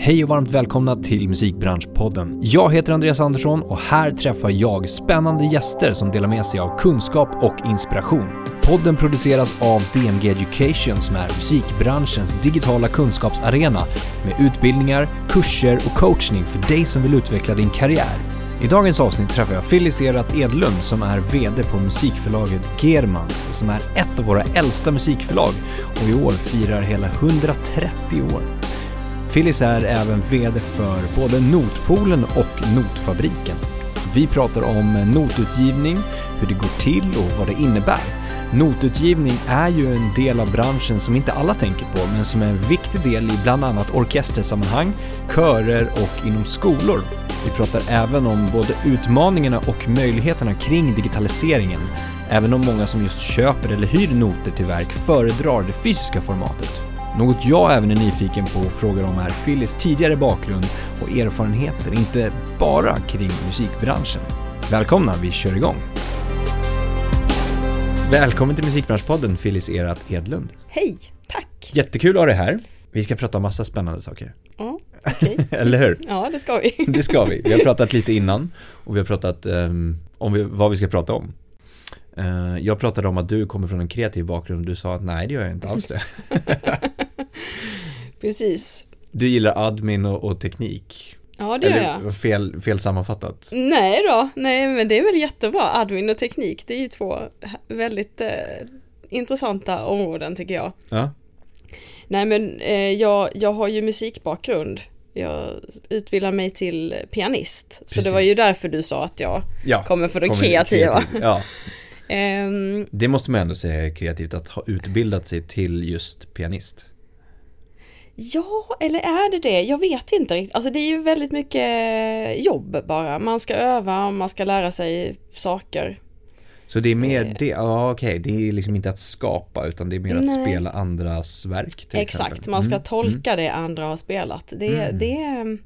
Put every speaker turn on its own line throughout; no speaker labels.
Hej och varmt välkomna till Musikbranschpodden. Jag heter Andreas Andersson och här träffar jag spännande gäster som delar med sig av kunskap och inspiration. Podden produceras av DMG Education som är musikbranschens digitala kunskapsarena med utbildningar, kurser och coachning för dig som vill utveckla din karriär. I dagens avsnitt träffar jag Phyllis Erat Edlund som är VD på musikförlaget Germans som är ett av våra äldsta musikförlag och i år firar hela 130 år. Phyllis är även VD för både Notpoolen och Notfabriken. Vi pratar om notutgivning, hur det går till och vad det innebär. Notutgivning är ju en del av branschen som inte alla tänker på, men som är en viktig del i bland annat orkestersammanhang, körer och inom skolor. Vi pratar även om både utmaningarna och möjligheterna kring digitaliseringen, även om många som just köper eller hyr noter till verk föredrar det fysiska formatet. Något jag även är nyfiken på och frågar om är Phyllis tidigare bakgrund och erfarenheter, inte bara kring musikbranschen. Välkomna, vi kör igång! Välkommen till Musikbranschpodden Phyllis Erat Edlund.
Hej, tack!
Jättekul att ha dig här. Vi ska prata om massa spännande saker.
Ja, okej.
Eller hur?
Ja, det ska vi.
Det ska vi. Vi har pratat lite innan och vi har pratat um, om vi, vad vi ska prata om. Uh, jag pratade om att du kommer från en kreativ bakgrund. Du sa att nej, det gör jag inte alls det.
Precis.
Du gillar admin och, och teknik.
Ja, det gör jag.
Eller fel, fel sammanfattat.
Nej då, nej men det är väl jättebra. Admin och teknik, det är ju två väldigt eh, intressanta områden tycker jag.
Ja.
Nej men eh, jag, jag har ju musikbakgrund. Jag utbildar mig till pianist. Så det var ju
Precis.
därför du sa att jag
ja.
kommer från det
kommer
kreativa.
kreativ. Ja.
Ehm,
Det måste man ändå säga är kreativt att ha utbildat sig till just pianist.
Ja, eller är det det? Jag vet inte riktigt. Alltså det är ju väldigt mycket jobb bara. Man ska öva, man ska lära sig saker.
Så det är mer
Eh.
det, ja okej, det är liksom inte att skapa utan det är mer att
Nej.
spela andras verk
Exakt,
exempel.
man ska
Mm,
tolka det andra har spelat. Det,
Mm.
det,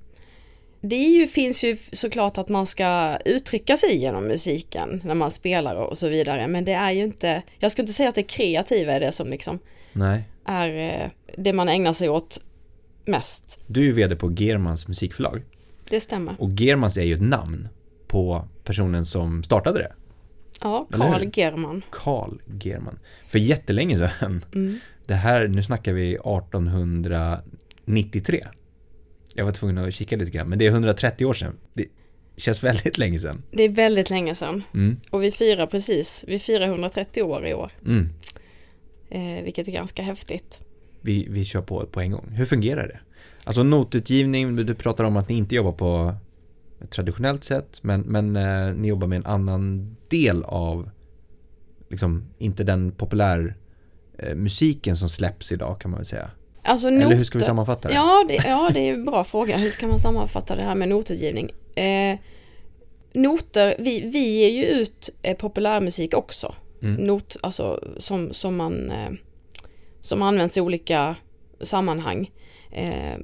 det ju, finns ju såklart att man ska uttrycka sig genom musiken när man spelar och så vidare. Men det är ju inte, jag skulle inte säga att det kreativa är det som liksom.
Nej.
är eh, det man ägnar sig åt mest.
Du är ju vd på Germans musikförlag
Det stämmer.
och Germans är ju ett namn på personen som startade det.
Ja? Carl German.
Carl German. För jättelänge sedan.
Mm.
Det här, nu snackar vi 1893. Jag var tvungen att kika lite grann, men det är 130 år sedan. Det känns väldigt länge sedan.
Det är väldigt länge sedan.
Mm.
Och vi firar precis, vi firar 130 år i år.
Mm.
Eh, vilket är ganska häftigt.
Vi, vi kör på på en gång. Hur fungerar det? Alltså notutgivning, du pratar om att ni inte jobbar på traditionellt sätt, men, men eh, ni jobbar med en annan del av, liksom, inte den populär eh, musiken som släpps idag kan man väl säga.
Alltså
Eller hur ska vi sammanfatta det?
Ja det, ja, det är en bra fråga. Hur ska man sammanfatta det här med notutgivning? Eh, noter, vi, vi ger ju ut eh, populärmusik också.
Mm.
Not, alltså som, som man eh, som används i olika sammanhang. Eh,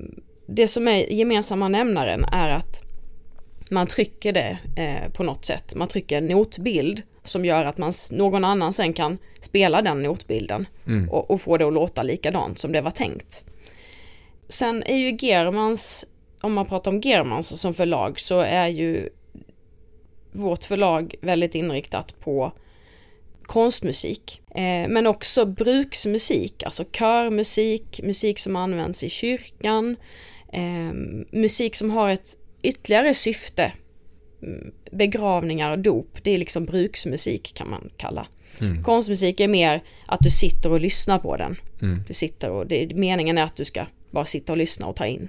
det som är gemensamma nämnaren är att man trycker det eh, på något sätt. Man trycker en notbild som gör att man, någon annan sen kan spela den notbilden
Mm.
och, och få det att låta likadant som det var tänkt. Sen är ju Germans, om man pratar om Germans som förlag så är ju vårt förlag väldigt inriktat på konstmusik. Eh, men också bruksmusik, alltså körmusik, musik som används i kyrkan, eh, musik som har ett ytterligare syfte. Mm, Begravningar och dop, det är liksom bruksmusik kan man kalla.
Mm.
Konstmusik är mer att du sitter och lyssnar på den.
Mm.
Du sitter och det, meningen är att du ska bara sitta och lyssna och ta in.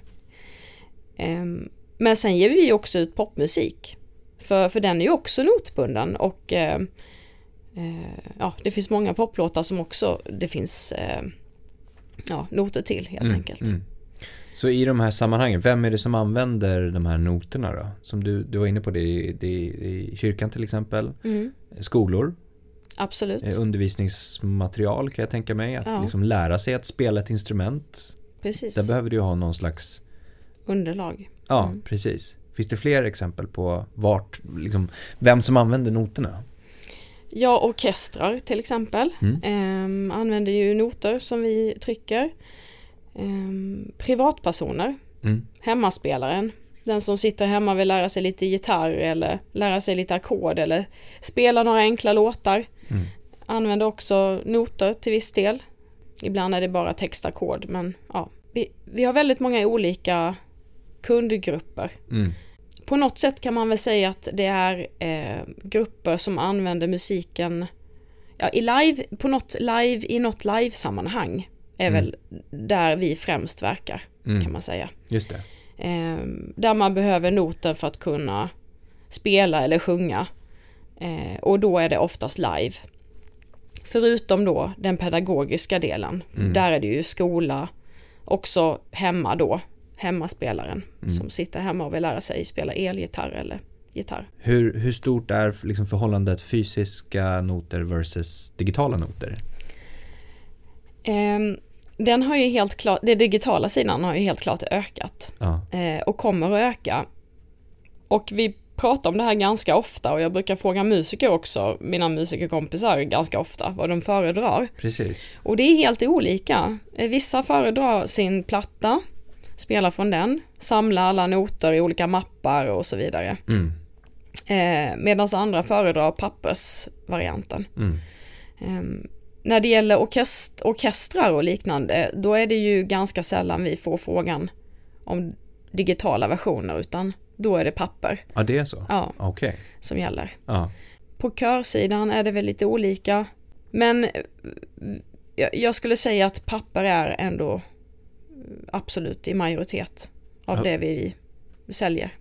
Ehm, men sen ger vi också ut popmusik. För, för den är ju också notbunden och ehm, eh, ja, det finns många poplåtar som också det finns eh, ja, noter till helt
Mm,
enkelt.
Så i de här sammanhangen, vem är det som använder de här noterna då? Som du, du var inne på det i, kyrkan till exempel,
Mm,
skolor,
absolut,
eh, undervisningsmaterial kan jag tänka mig, att
Ja.
liksom lära sig att spela ett instrument.
precis.
Där behöver du ju ha någon slags,
Underlag.
ja
Mm.
precis. Finns det fler exempel på vart, liksom, vem som använder noterna?
Ja, orkestrar till exempel
Mm.
ehm, använder ju noter som vi trycker. Ehm, privatpersoner Mm. Hemmaspelaren. Den som sitter hemma vill lära sig lite gitarr eller lära sig lite ackord eller spela några enkla låtar. Mm. Använder också noter till viss del. Ibland är det bara textackord men ja. Vi, vi har väldigt många olika kundgrupper. Mm. På något sätt kan man väl säga att det är eh, grupper som använder musiken ja, i live, på något live, i något live-sammanhang är mm. väl där vi främst verkar mm. kan man säga.
Just det.
Eh, där man behöver noter för att kunna spela eller sjunga. Eh, och då är det oftast live. Förutom då den pedagogiska delen. Mm. Där är det ju skola, också hemma då, hemmaspelaren mm. som sitter hemma och vill lära sig spela elgitarr eller gitarr.
Hur, hur stort är liksom förhållandet fysiska noter versus digitala noter?
Um, den har ju helt klart, det digitala sidan har ju helt klart ökat ja. eh, och kommer att öka. Och vi pratar om det här ganska ofta och jag brukar fråga musiker också, mina musikerkompisar ganska ofta, vad de föredrar.
Precis.
Och det är helt olika. Eh, vissa föredrar sin platta, spela från den, samla alla noter i olika mappar och så vidare. Mm. Eh, Medan andra föredrar pappersvarianten. Mm. När det gäller orkest orkestrar och liknande, då är det ju ganska sällan vi får frågan om digitala versioner, utan då är det papper.
Ja, det är så?
Ja,
okay.
som gäller. Ja. På körsidan är det väl lite olika, men eh, jag skulle säga att papper är ändå absolut i majoritet av ja. det vi säljer.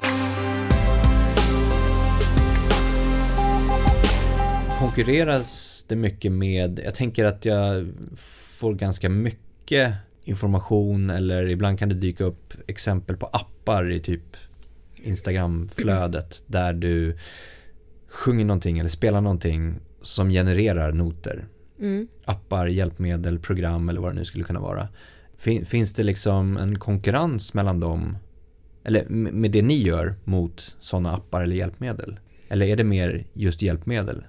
Konkurreras det mycket med, jag tänker att jag får ganska mycket information eller ibland kan det dyka upp exempel på appar i typ Instagramflödet där du sjunger någonting eller spelar någonting som genererar noter. Mm. Appar, hjälpmedel, program eller vad det nu skulle kunna vara. Fin, finns det liksom en konkurrens mellan dem, eller med det ni gör mot sådana appar eller hjälpmedel? Eller är det mer just hjälpmedel?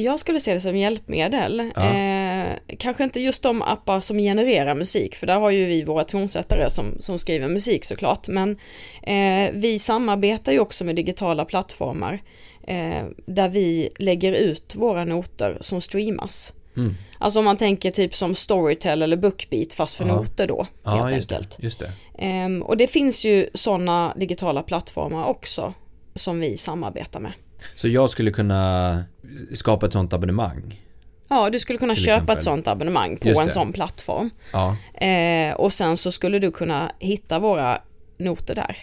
Jag skulle se det som hjälpmedel. Ja. Eh, kanske inte just de appar som genererar musik, för där har ju vi våra tonsättare som, som skriver musik såklart. Men eh, vi samarbetar ju också med digitala plattformar eh, där vi lägger ut våra noter som streamas. Mm. Alltså om man tänker typ som Storytel eller Bookbeat fast för Aha. noter då.
Ja, helt just enkelt. Det, just det.
Um, och det finns ju sådana digitala plattformar också som vi samarbetar med.
Så jag skulle kunna skapa ett sådant abonnemang?
Ja, du skulle kunna köpa exempel. ett sådant abonnemang på en sån plattform. Ja. Eh, och sen så skulle du kunna hitta våra noter där.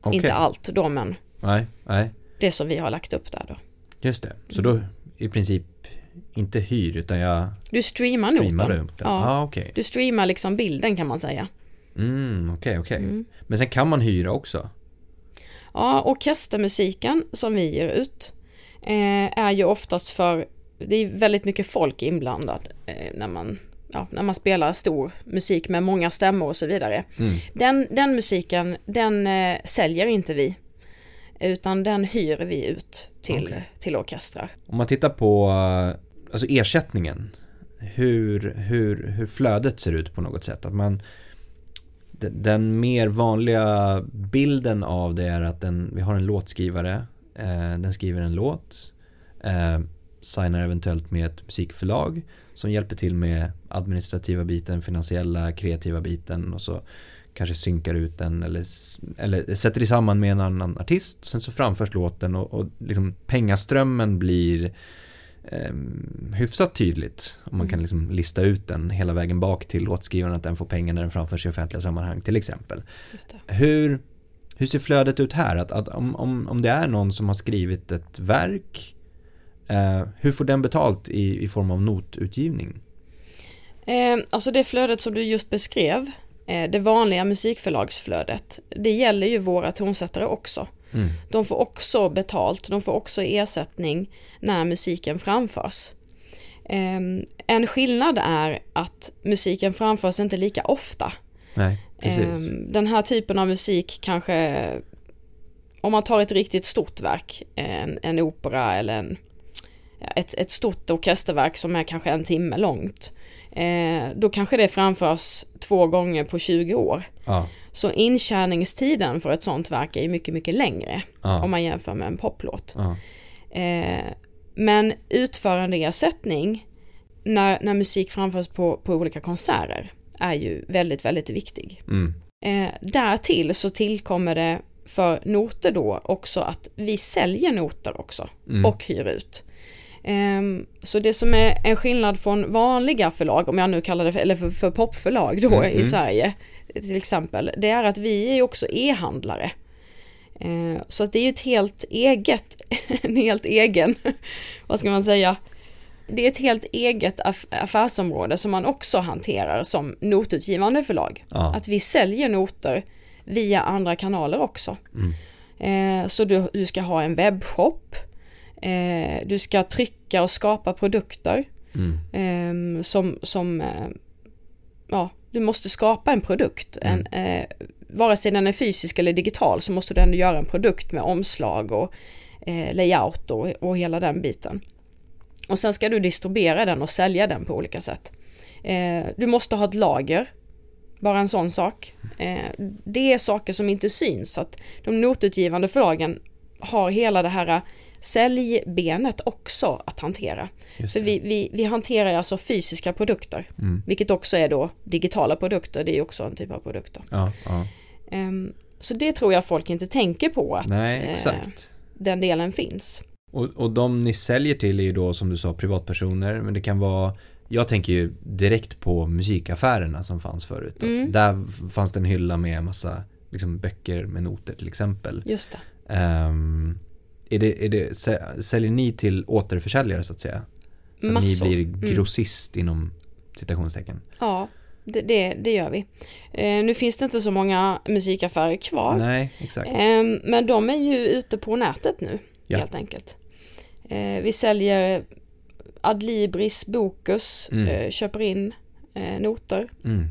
Okay. Inte allt då men
nej, nej.
det som vi har lagt upp där då.
Just det, så då i princip inte hyr utan jag
Du streamar, streamar noten.
Ja. Ah, okay.
Du streamar liksom bilden kan man säga.
Mm, okej, okay, okej. Okay. Mm. Men sen kan man hyra också?
Ja, orkestermusiken som vi ger ut eh, är ju oftast för, det är väldigt mycket folk inblandad eh, när man Ja, när man spelar stor musik med många stämmor och så vidare. Mm. Den, den musiken, den eh, säljer inte vi. Utan den hyr vi ut till, okay. till orkestrar.
Om man tittar på alltså ersättningen, hur, hur, hur flödet ser ut på något sätt. Att man, den mer vanliga bilden av det är att den, vi har en låtskrivare, eh, den skriver en låt, eh, signar eventuellt med ett musikförlag som hjälper till med administrativa biten, finansiella, kreativa biten och så kanske synkar ut den eller, eller sätter samman med en annan artist. Sen så framförs låten och, och liksom pengaströmmen blir eh, hyfsat tydligt. Om man kan mm. liksom lista ut den hela vägen bak till låtskrivaren att den får pengar när den framförs i offentliga sammanhang till exempel. Hur, hur ser flödet ut här? Att, att om, om, om det är någon som har skrivit ett verk eh, hur får den betalt i, i form av notutgivning?
Eh, alltså det flödet som du just beskrev det vanliga musikförlagsflödet, det gäller ju våra tonsättare också. Mm. De får också betalt, de får också ersättning när musiken framförs. Ehm, en skillnad är att musiken framförs inte lika ofta.
Nej, ehm,
Den här typen av musik kanske, om man tar ett riktigt stort verk, en, en opera eller en, ett, ett stort orkesterverk som är kanske en timme långt, eh, då kanske det framförs två gånger på 20 år.
Ja.
Så intjäningstiden för ett sånt verk är mycket, mycket längre
Ja.
om man jämför med en poplåt.
Ja.
Eh, men utförandeersättning när, när musik framförs på, på olika konserter är ju väldigt, väldigt viktig.
Mm.
Eh, därtill så tillkommer det för noter då också att vi säljer noter också
Mm.
och hyr ut. Ehm, så det som är en skillnad från vanliga förlag, om jag nu kallar det för, eller för, för popförlag då
Mm,
i
mm.
Sverige till exempel, det är att vi är också e-handlare. Eh, så att det är ju ett helt eget, en helt egen, vad ska man säga, det är ett helt eget aff- affärsområde som man också hanterar som notutgivande förlag.
Ja.
Att vi säljer noter via andra kanaler också.
Mm.
Eh, så du, du ska ha en webbshop, eh, du ska trycka och skapa produkter
Mm.
eh, som, som eh, ja, du måste skapa en produkt.
Mm.
En, eh, vare sig den är fysisk eller digital så måste du ändå göra en produkt med omslag och eh, layout och, och hela den biten. Och sen ska du distribuera den och sälja den på olika sätt. Eh, du måste ha ett lager, bara en sån sak. Eh, det är saker som inte syns. Så att de notutgivande förlagen har hela det här säljbenet också att hantera. För vi, vi, vi hanterar alltså fysiska produkter,
Mm.
vilket också är då digitala produkter, det är också en typ av produkter.
Ja, ja.
Ehm, så det tror jag folk inte tänker på att
Nej,
eh, den delen finns.
Och, och de ni säljer till är ju då som du sa privatpersoner men det kan vara Jag tänker ju direkt på musikaffärerna som fanns förut.
Mm.
Där fanns det en hylla med massa liksom, böcker med noter till exempel.
Just det.
Ehm, är det, är det, sä- säljer ni till återförsäljare så att säga? Så
Massor.
ni
Mm.
blir grossist inom citationstecken?
Ja, det, det, det gör vi. Eh, nu finns det inte så många musikaffärer kvar.
Nej, exakt.
Ehm, men de är ju ute på nätet nu,
Ja.
helt enkelt. Eh, vi säljer Adlibris, Bokus,
Mm.
eh, köper in eh, noter.
Mm.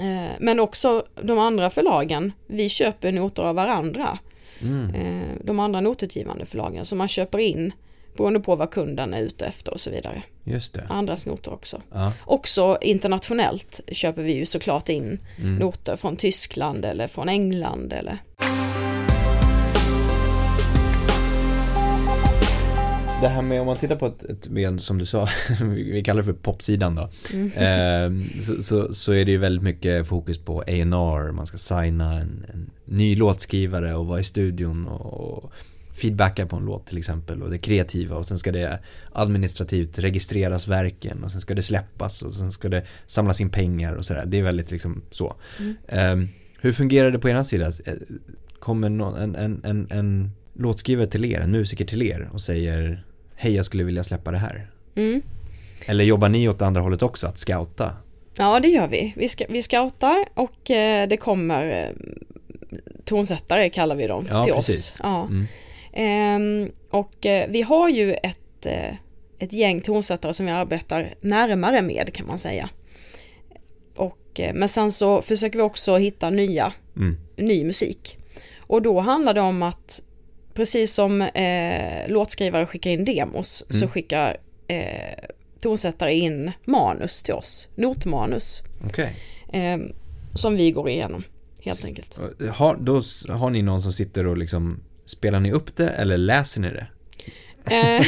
Eh, men också de andra förlagen, vi köper noter av varandra.
Mm.
Eh, de andra notutgivande förlagen, så man köper in beroende på vad kunden är ute efter och så vidare.
Just det.
Andras noter också.
Ja.
Också internationellt köper vi ju såklart in
Mm.
noter från Tyskland eller från England eller
Det här med om man tittar på ett, ett ben som du sa, vi kallar det för popsidan då.
Mm.
Ehm, så, så, så är det ju väldigt mycket fokus på A&R, man ska signa en, en ny låtskrivare och vara i studion och, och feedbacka på en låt till exempel och det kreativa och sen ska det administrativt registreras verken och sen ska det släppas och sen ska det samlas in pengar och sådär. Det är väldigt liksom så.
Mm.
Ehm, hur fungerar det på ena sidan? Eh, Kommer någon, en, en, en, en låtskrivare till er, en musiker till er och säger Hej jag skulle vilja släppa det här.
Mm.
Eller jobbar ni åt andra hållet också, att scouta?
Ja det gör vi. Vi, ska, vi scoutar och eh, det kommer eh, tonsättare kallar vi dem
Ja,
till
precis.
oss. Ja.
Mm.
Ehm, och eh, vi har ju ett, eh, ett gäng tonsättare som vi arbetar närmare med kan man säga. Och, eh, men sen så försöker vi också hitta nya,
Mm.
ny musik. Och då handlar det om att precis som eh, låtskrivare skickar in demos så
Mm.
skickar eh, tonsättare in manus till oss, notmanus.
Okej.
Eh, som vi går igenom helt enkelt.
Har, då har ni någon som sitter och liksom Spelar ni upp det eller läser ni det?
Eh,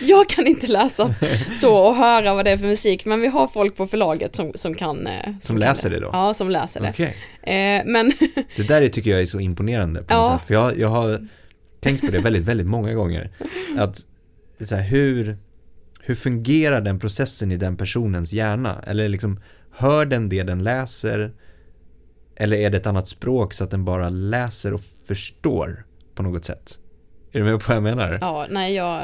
jag kan inte läsa så och höra vad det är för musik men vi har folk på förlaget som, som kan eh,
Som
kan
läser det då?
Ja, som läser det.
Okej.
Eh, men
Det där är, tycker jag är så imponerande på något
Ja.
sätt. För jag, jag har tänkt på det väldigt, väldigt många gånger. Att så här, hur, hur fungerar den processen i den personens hjärna? Eller liksom, hör den det den läser? Eller är det ett annat språk så att den bara läser och förstår på något sätt? Är du med på vad jag menar?
ja, nej jag...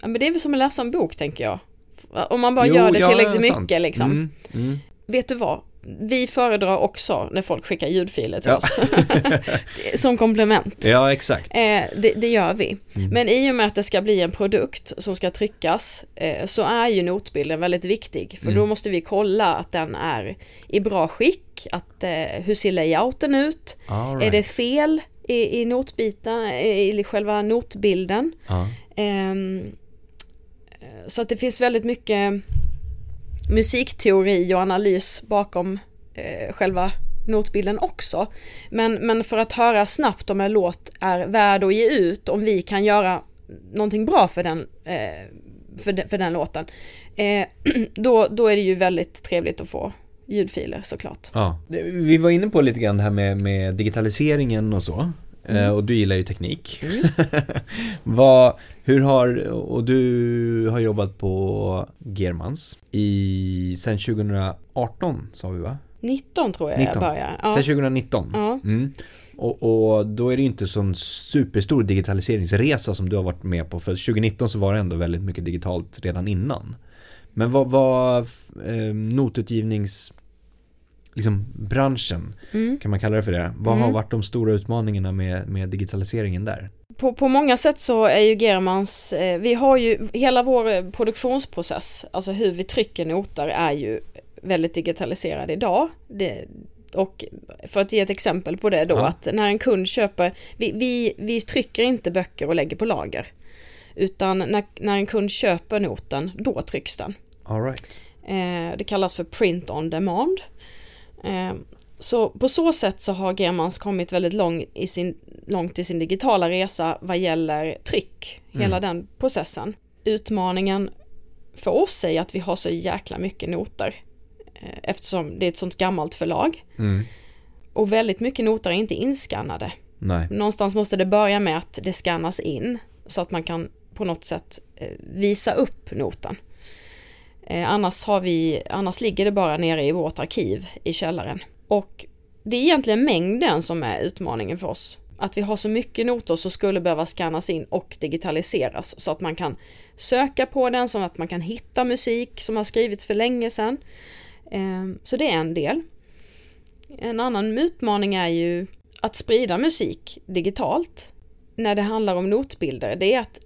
ja, men det är väl som att läsa en bok tänker jag. Om man bara
Jo,
gör det
ja,
tillräckligt
sant.
mycket liksom.
Mm, mm.
Vet du vad? Vi föredrar också när folk skickar ljudfiler till
Ja.
oss. som komplement.
Ja, exakt.
Eh, det, det gör vi.
Mm.
Men i och med att det ska bli en produkt som ska tryckas eh, så är ju notbilden väldigt viktig. För
Mm.
då måste vi kolla att den är i bra skick. Att, eh, hur ser layouten ut?
All
Är
right.
det fel i, i notbiten, i, i själva notbilden?
Ja.
Eh, så att det finns väldigt mycket musikteori och analys bakom eh, själva notbilden också. Men, men för att höra snabbt om en låt är värd att ge ut, om vi kan göra någonting bra för den, eh, för, de, för den låten, eh, då, då är det ju väldigt trevligt att få ljudfiler såklart.
Ja. Vi var inne på lite grann det här med, med digitaliseringen och så. Mm. Och du gillar ju teknik. Mm. Vad, hur har, och du har jobbat på Germans i, sen 2018 sa vi va?
19 tror jag 19. jag började.
Ja. Sen 2019? Ja. Mm. Och, och, då är det inte sån superstor digitaliseringsresa som du har varit med på. För 2019 så var det ändå väldigt mycket digitalt redan innan. Men vad var eh, notutgivnings liksom branschen, mm. kan man kalla det för det. Vad mm. har varit de stora utmaningarna med, med digitaliseringen där?
På, på många sätt så är ju Germans, eh, vi har ju hela vår produktionsprocess, alltså hur vi trycker noter är ju väldigt digitaliserad idag. Det, och för att ge ett exempel på det då, ja. att när en kund köper, vi, vi, vi trycker inte böcker och lägger på lager. Utan när, när en kund köper noten, då trycks den.
All right.
eh, det kallas för print on demand. Eh, så på så sätt så har Germans kommit väldigt lång i sin, långt i sin digitala resa vad gäller tryck, mm. hela den processen. Utmaningen för oss är att vi har så jäkla mycket noter eh, eftersom det är ett sånt gammalt förlag. Mm. Och väldigt mycket noter är inte inskannade.
Nej.
Någonstans måste det börja med att det skannas in så att man kan på något sätt visa upp noten. Eh, annars, har vi, annars ligger det bara nere i vårt arkiv i källaren. Och det är egentligen mängden som är utmaningen för oss. Att vi har så mycket noter som skulle behöva skannas in och digitaliseras så att man kan söka på den, så att man kan hitta musik som har skrivits för länge sedan. Ehm, så det är en del. En annan utmaning är ju att sprida musik digitalt när det handlar om notbilder. Det är att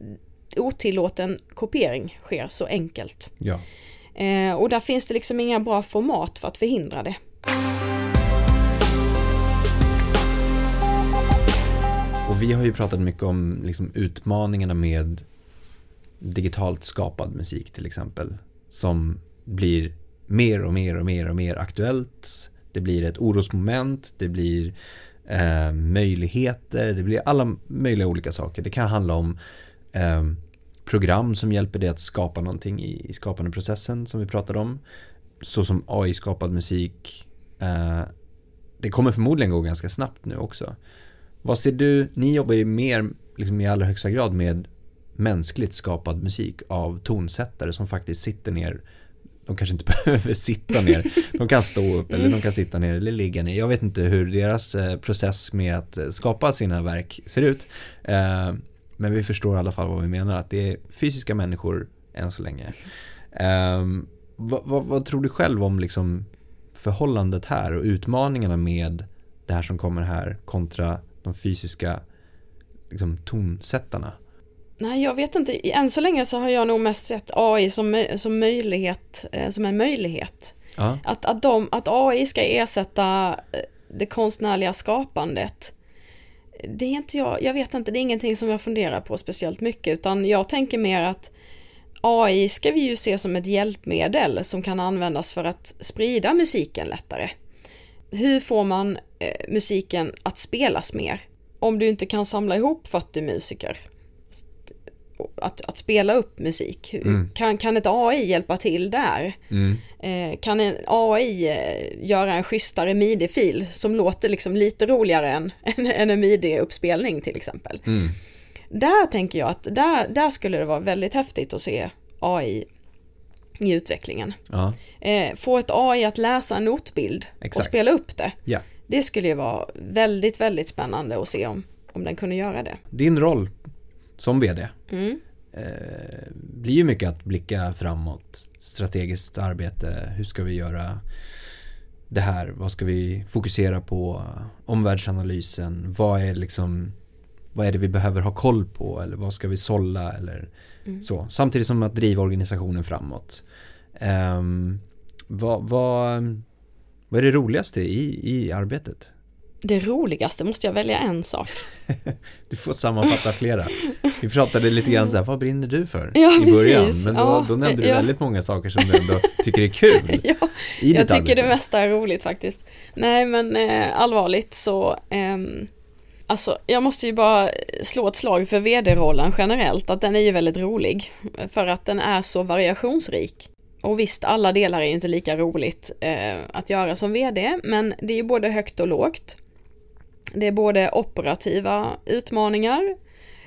otillåten kopiering sker så enkelt.
Ja.
Eh, och där finns det liksom inga bra format för att förhindra det.
Och vi har ju pratat mycket om liksom utmaningarna med digitalt skapad musik till exempel. Som blir mer och mer och mer och mer aktuellt. Det blir ett orosmoment, det blir eh, möjligheter, det blir alla möjliga olika saker. Det kan handla om eh, program som hjälper dig att skapa någonting i, i skapandeprocessen som vi pratade om. Så som AI-skapad musik. Eh, det kommer förmodligen gå ganska snabbt nu också. Vad ser du, ni jobbar ju mer liksom i allra högsta grad med mänskligt skapad musik av tonsättare som faktiskt sitter ner de kanske inte behöver sitta ner. De kan stå upp eller de kan sitta ner eller ligga ner. Jag vet inte hur deras eh, process med att eh, skapa sina verk ser ut. Eh, men vi förstår i alla fall vad vi menar, att det är fysiska människor än så länge. Um, vad, vad, vad, tror du själv om liksom förhållandet här och utmaningarna med det här som kommer här kontra de fysiska liksom, tonsättarna?
Nej, jag vet inte. Än så länge så har jag nog mest sett AI som, som, möjlighet, eh, som en möjlighet. Ja. Att, att, de, att AI ska ersätta eh, det konstnärliga skapandet det är inte jag, jag vet inte, det är ingenting som jag funderar på speciellt mycket utan jag tänker mer att AI ska vi ju se som ett hjälpmedel som kan användas för att sprida musiken lättare. Hur får man eh, musiken att spelas mer? Om du inte kan samla ihop 40 musiker att, att spela upp musik. Mm. Kan, kan ett AI hjälpa till där? Mm. Eh, kan en AI eh, göra en schysstare midi-fil som låter liksom lite roligare än, än en midi-uppspelning till exempel? Mm. Där tänker jag att där, där skulle det vara väldigt häftigt att se AI i utvecklingen.
Ja.
Eh, få ett AI att läsa en notbild Exakt. och spela upp det.
Ja.
Det skulle ju vara väldigt, väldigt spännande att se om, om den kunde göra det.
Din roll som vd
mm.
eh, blir ju mycket att blicka framåt. Strategiskt arbete, hur ska vi göra det här? Vad ska vi fokusera på? Omvärldsanalysen, vad är liksom vad är det vi behöver ha koll på eller vad ska vi sålla eller mm. så. Samtidigt som att driva organisationen framåt. Um, vad, vad, vad är det roligaste i, i arbetet?
Det roligaste, måste jag välja en sak?
Du får sammanfatta flera. Vi pratade lite grann så här, vad brinner du för?
Ja,
I början,
precis.
men då,
Ja,
då nämnde du
ja.
väldigt många saker som du ändå tycker är kul
ja,
i
jag tycker det mesta är roligt faktiskt. Nej men eh, allvarligt så, ehm, alltså jag måste ju bara slå ett slag för vd-rollen generellt, att den är ju väldigt rolig. För att den är så variationsrik. Och visst, alla delar är ju inte lika roligt eh, att göra som vd, men det är ju både högt och lågt. Det är både operativa utmaningar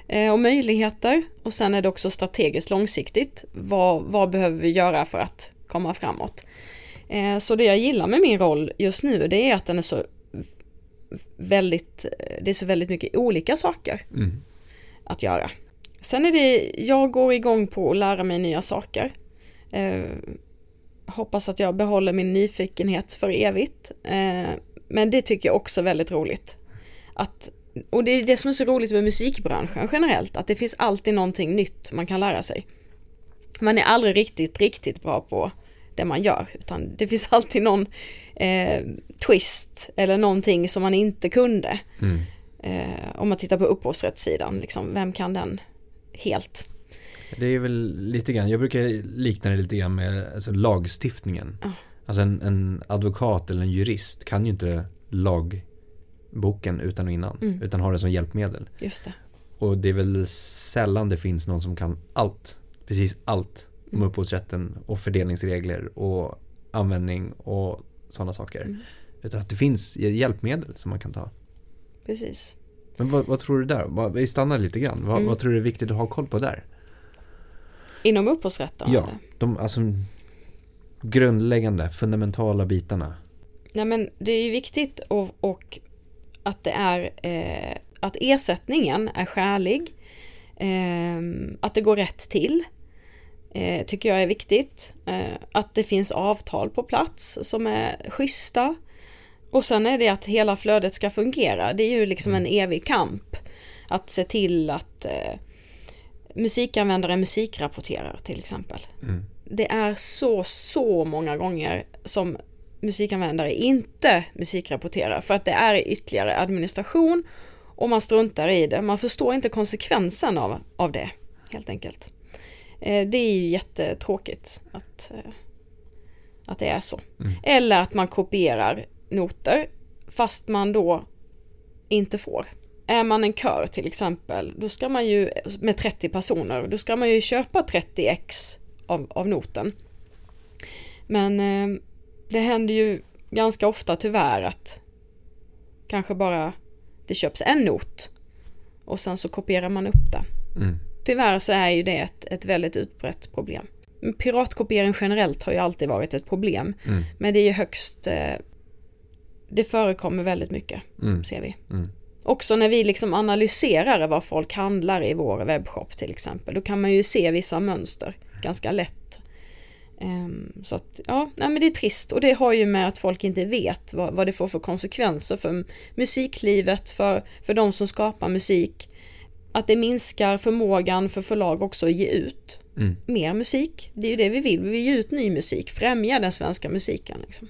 eh, och möjligheter och sen är det också strategiskt långsiktigt. Vad, vad behöver vi göra för att komma framåt? Eh, Så det jag gillar med min roll just nu det är att den är så väldigt, det är så väldigt mycket olika saker
Mm.
att göra. Sen är det, jag går igång på att lära mig nya saker. Eh, hoppas att jag behåller min nyfikenhet för evigt. Eh, men det tycker jag också är väldigt roligt. Att, och det är det som är så roligt med musikbranschen generellt, att det finns alltid någonting nytt man kan lära sig. Man är aldrig riktigt, riktigt bra på det man gör, utan det finns alltid någon eh, twist eller någonting som man inte kunde.
Mm.
Eh, om man tittar på upphovsrättssidan, liksom, vem kan den helt?
Det är väl lite grann, jag brukar likna det lite grann med alltså, lagstiftningen.
Ja.
Alltså en, en advokat eller en jurist kan ju inte lagboken utan och innan,
Mm.
utan har det som hjälpmedel.
Just det.
Och det är väl sällan det finns någon som kan allt, precis allt om
Mm.
upphovsrätten och fördelningsregler och användning och sådana saker.
Mm.
Utan att det finns hjälpmedel som man kan ta.
Precis.
Men vad, vad tror du där? Vi stannar lite grann. Vad,
Mm.
vad tror du är viktigt att ha koll på där?
Inom upphovsrätten?
Ja, de alltså grundläggande, fundamentala bitarna.
Nej men det är ju viktigt och, och att det är eh, att ersättningen är skälig, eh, att det går rätt till, eh, tycker jag är viktigt. Eh, att det finns avtal på plats som är schyssta. Och sen är det att hela flödet ska fungera. Det är ju liksom en evig kamp. Att se till att eh, musikanvändare musikrapporterar till exempel
Mm.
det är så, så många gånger som musikanvändare inte musikrapporterar för att det är ytterligare administration och man struntar i det. Man förstår inte konsekvensen av, av det helt enkelt. Eh, Det är ju jättetråkigt att, eh, att det är så.
Mm.
Eller att man kopierar noter fast man då inte får. Är man en kör till exempel, då ska man ju med 30 personer, då ska man ju köpa 30 ex av, av noten. Men eh, det händer ju ganska ofta tyvärr att kanske bara det köps en not och sen så kopierar man upp den.
Mm.
Tyvärr så är ju det ett, ett väldigt utbrett problem. Piratkopiering generellt har ju alltid varit ett problem.
Mm.
Men det är ju högst, eh, det förekommer väldigt mycket
Mm.
ser vi.
Mm.
Också när vi liksom analyserar vad folk handlar i vår webbshop till exempel. Då kan man ju se vissa mönster ganska lätt. Ehm, så att ja, nej men det är trist och det har ju med att folk inte vet vad, vad det får för konsekvenser för musiklivet, för, för de som skapar musik. Att det minskar förmågan för förlag också att ge ut
Mm.
mer musik. Det är ju det vi vill, vi vill ge ut ny musik, främja den svenska musiken. Liksom.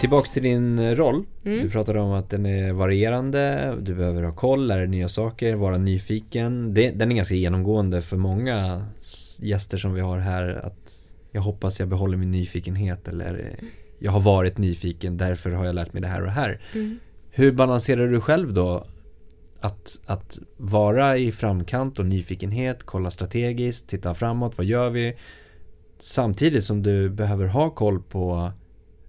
Tillbaks till din roll.
Mm.
Du pratade om att den är varierande, du behöver ha koll, lära dig nya saker, vara nyfiken. Det, den är ganska genomgående för många gäster som vi har här. Att jag hoppas jag behåller min nyfikenhet eller eh, jag har varit nyfiken, därför har jag lärt mig det här och det här.
Mm.
Hur balanserar du själv då att, att vara i framkant och nyfikenhet, kolla strategiskt, titta framåt, vad gör vi? Samtidigt som du behöver ha koll på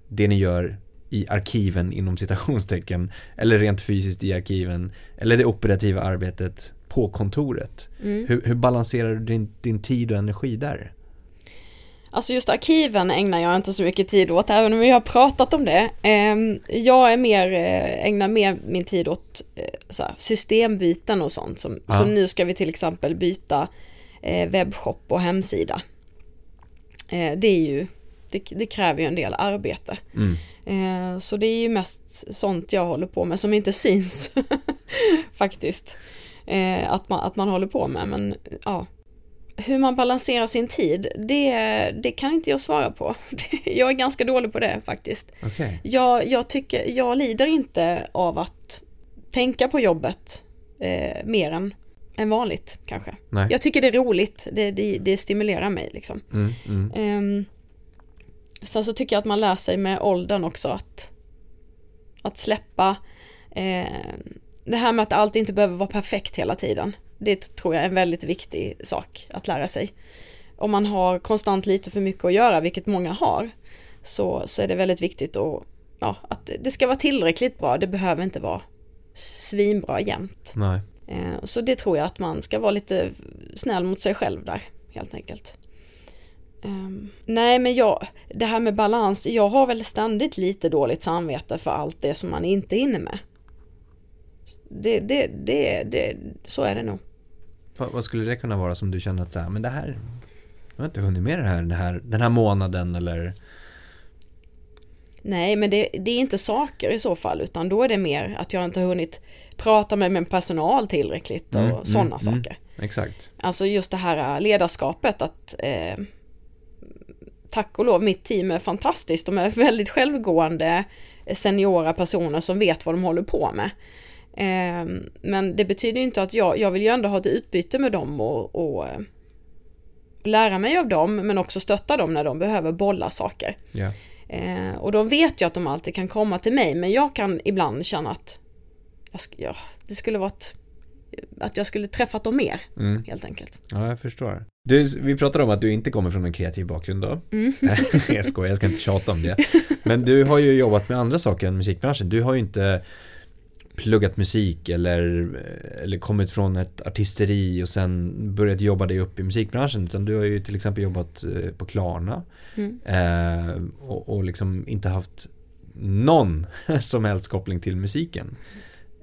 det ni gör i arkiven inom citationstecken eller rent fysiskt i arkiven eller det operativa arbetet på kontoret.
Mm.
Hur, hur balanserar du din, din tid och energi där?
Alltså just arkiven ägnar jag inte så mycket tid åt, även om vi har pratat om det. Ehm, Jag är mer, eh, ägnar mer min tid åt eh, systembyten och sånt. Som,
Ja.
som nu ska vi till exempel byta eh, webbshop och hemsida. Det är ju, det, det kräver ju en del arbete.
Mm.
Eh, Så det är ju mest sånt jag håller på med som inte syns faktiskt. Eh, Att man, att man håller på med men ja. hur man balanserar sin tid, det, det kan inte jag svara på. Jag är ganska dålig på det faktiskt.
Okay.
Jag, jag, tycker, jag lider inte av att tänka på jobbet eh, mer än, än vanligt kanske.
Nej.
Jag tycker det är roligt, det, det, det stimulerar mig liksom.
Mm, mm.
Eh, sen så tycker jag att man lär sig med åldern också att, att släppa eh, det här med att allt inte behöver vara perfekt hela tiden. Det tror jag är en väldigt viktig sak att lära sig. Om man har konstant lite för mycket att göra, vilket många har, så, så är det väldigt viktigt att, ja, att det ska vara tillräckligt bra. Det behöver inte vara svinbra jämt.
Nej.
Eh, så det tror jag att man ska vara lite snäll mot sig själv där, helt enkelt. Um, nej men jag, det här med balans, jag har väl ständigt lite dåligt samvete för allt det som man inte är inne med. Det, det, det, det, så är det nog.
Vad, skulle det kunna vara som du känner att så här, men det här, jag har inte hunnit med det här, det här den här månaden eller?
Nej, men det, det, är inte saker i så fall, utan då är det mer att jag inte har hunnit prata med min personal tillräckligt och
Mm,
sådana
mm, mm.
saker.
Exakt.
Alltså just det här ledarskapet att eh, tack och lov, mitt team är fantastiskt. De är väldigt självgående seniora personer som vet vad de håller på med. Eh, men det betyder inte att jag, jag vill ju ändå ha ett utbyte med dem och, och eh, lära mig av dem men också stötta dem när de behöver bolla saker. Eh, och de vet ju att de alltid kan komma till mig men jag kan ibland känna att jag, ja, det skulle varit att jag skulle träffat dem mer
Mm.
helt enkelt.
Ja, jag förstår. Du, vi pratade om att du inte kommer från en kreativ bakgrund då.
Mm.
jag skojar, jag ska inte tjata om det. Men du har ju jobbat med andra saker än musikbranschen. Du har ju inte pluggat musik eller, eller kommit från ett artisteri och sen börjat jobba dig upp i musikbranschen. Utan du har ju till exempel jobbat eh, på Klarna.
Mm.
Eh, och, och liksom inte haft någon som helst koppling till musiken.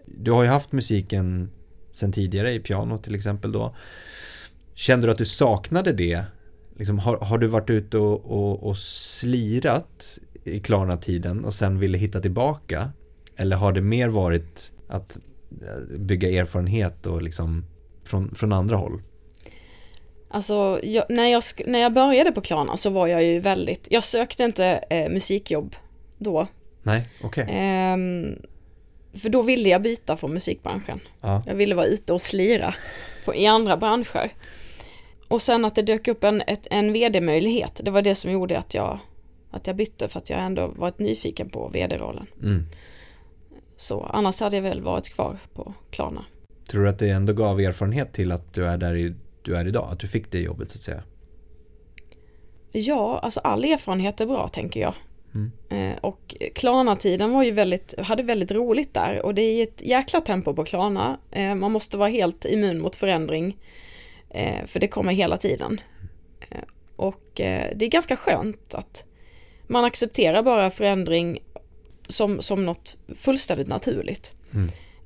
Du har ju haft musiken sen tidigare i piano till exempel då. Kände du att du saknade det? Liksom, har, har du varit ute och, och, och slirat i Klarna-tiden och sen ville hitta tillbaka? Eller har det mer varit att eh, bygga erfarenhet och liksom från, från andra håll?
Alltså, jag, när, jag, när jag började på Klarna så var jag ju väldigt, jag sökte inte eh, musikjobb då.
Nej, okej.
Ehm, för då ville jag byta från musikbranschen.
Ja.
Jag ville vara ute och slira på, i andra branscher. Och sen att det dök upp en, ett, en vd-möjlighet, det var det som gjorde att jag, att jag bytte för att jag ändå varit nyfiken på vd-rollen.
Mm.
Så annars hade jag väl varit kvar på Klarna.
Tror du att det ändå gav erfarenhet till att du är där i, du är idag? Att du fick det jobbet så att säga?
Ja, alltså all erfarenhet är bra tänker jag.
Mm.
Eh, och Klarna-tiden var ju väldigt, hade väldigt roligt där och det är ett jäkla tempo på Klarna. Eh, man måste vara helt immun mot förändring eh, för det kommer hela tiden. Och det är ganska skönt att man accepterar bara förändring som, som något fullständigt naturligt.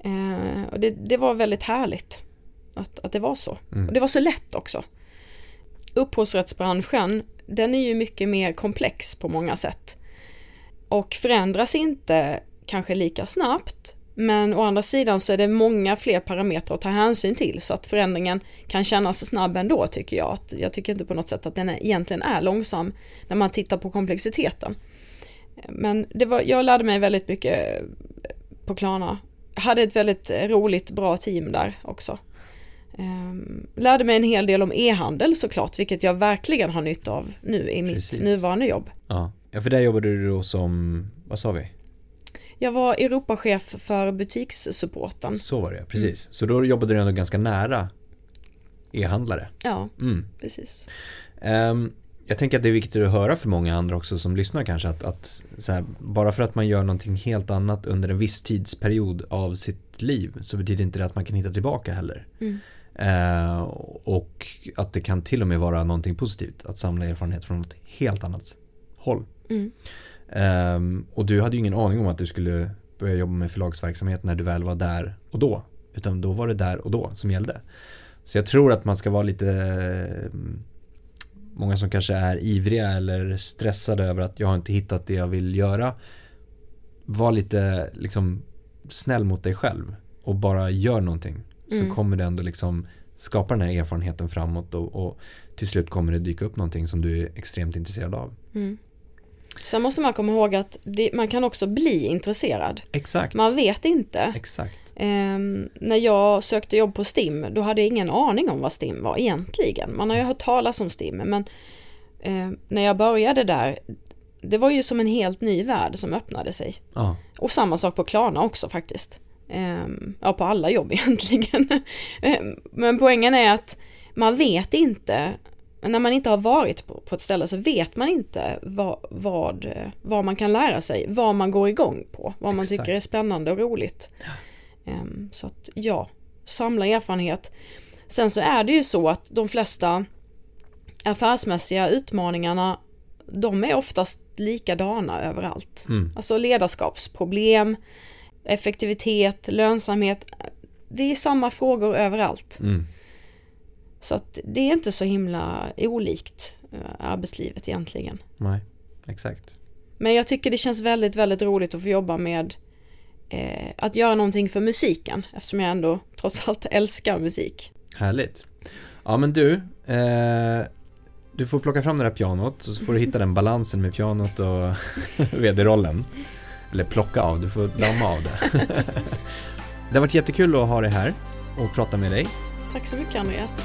Mm.
Och det, det var väldigt härligt att, att det var så.
Mm.
Och det var så lätt också. Upphovsrättsbranschen, den är ju mycket mer komplex på många sätt. Och förändras inte kanske lika snabbt, men å andra sidan så är det många fler parametrar att ta hänsyn till så att förändringen kan kännas snabb ändå tycker jag. Att jag tycker inte på något sätt att den egentligen är långsam när man tittar på komplexiteten. Men det var, jag lärde mig väldigt mycket på Klarna. Jag hade ett väldigt roligt, bra team där också. Ehm, lärde mig en hel del om e-handel såklart, vilket jag verkligen har nytta av nu i mitt
Precis.
nuvarande jobb.
Ja. Ja, för där jobbade du då som, vad sa vi?
Jag var Europachef för butikssupporten.
Så var det, precis. Så då jobbade du ändå ganska nära e-handlare.
Ja,
Mm.
precis.
Ehm, jag tänker att det är viktigt att höra för många andra också som lyssnar kanske att, att här, bara för att man gör någonting helt annat under en viss tidsperiod av sitt liv så betyder inte det att man kan hitta tillbaka heller.
Mm.
Eh, och att det kan till och med vara någonting positivt att samla erfarenhet från något helt annat håll.
Mm.
Ehm, och du hade ju ingen aning om att du skulle börja jobba med förlagsverksamhet när du väl var där och då. Utan då var det där och då som gällde. Så jag tror att man ska vara lite Många som kanske är ivriga eller stressade över att jag har inte hittat det jag vill göra. Var lite liksom snäll mot dig själv och bara gör någonting. Så
Mm.
kommer det ändå liksom skapa den här erfarenheten framåt och, och till slut kommer det dyka upp någonting som du är extremt intresserad av.
Mm. Sen måste man komma ihåg att det, man kan också bli intresserad.
Exakt.
Man vet inte.
Exakt.
Um, när jag sökte jobb på STIM, då hade jag ingen aning om vad STIM var egentligen. Man har ju hört talas om STIM, men uh, när jag började där, det var ju som en helt ny värld som öppnade sig.
Ja.
Och samma sak på Klarna också faktiskt. Um, ja, på alla jobb egentligen. um, men poängen är att man vet inte, när man inte har varit på, på ett ställe så vet man inte vad, vad, vad man kan lära sig, vad man går igång på, vad man
Exakt.
tycker är spännande och roligt. Um, så att ja, samla erfarenhet. Sen så är det ju så att de flesta affärsmässiga utmaningarna de är oftast likadana överallt.
Mm.
Alltså ledarskapsproblem, effektivitet, lönsamhet. Det är samma frågor överallt.
Mm.
Så att det är inte så himla olikt eh, arbetslivet egentligen.
Nej, exakt.
Men jag tycker det känns väldigt, väldigt roligt att få jobba med eh, att göra någonting för musiken eftersom jag ändå trots allt älskar musik.
Härligt. Ja men du, eh, du får plocka fram det där pianot och så får du hitta den balansen med pianot och vd-rollen. Eller plocka av, du får damma av det. det har varit jättekul att ha dig här och prata med dig.
Tack så mycket Andreas.